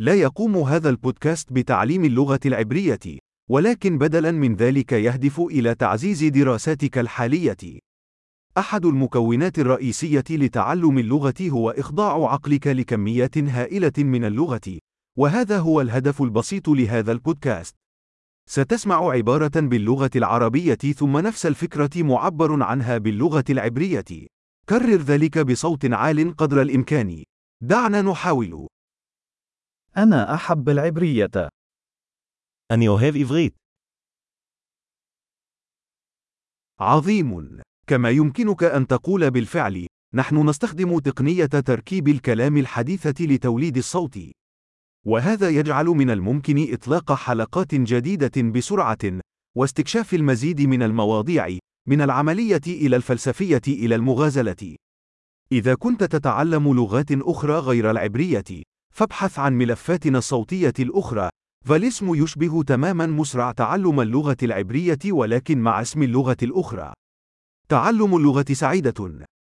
لا يقوم هذا البودكاست بتعليم اللغة العبرية، ولكن بدلاً من ذلك يهدف إلى تعزيز دراساتك الحالية. أحد المكونات الرئيسية لتعلم اللغة هو إخضاع عقلك لكميات هائلة من اللغة، وهذا هو الهدف البسيط لهذا البودكاست. ستسمع عبارة باللغة العربية ثم نفس الفكرة معبر عنها باللغة العبرية. كرر ذلك بصوت عال قدر الإمكان. دعنا نحاول. أنا أحب العبرية. אני אוהב עברית. عظيم. كما يمكنك أن تقول بالفعل، نحن نستخدم تقنية تركيب الكلام الحديثة لتوليد الصوت. وهذا يجعل من الممكن إطلاق حلقات جديدة بسرعة، واستكشاف المزيد من المواضيع، من العملية إلى الفلسفية إلى المغازلة. إذا كنت تتعلم لغات أخرى غير العبرية، فابحث عن ملفاتنا الصوتية الأخرى، فالاسم يشبه تماما مسرع تعلم اللغة العبرية ولكن مع اسم اللغة الأخرى. تعلم اللغة سعيدة.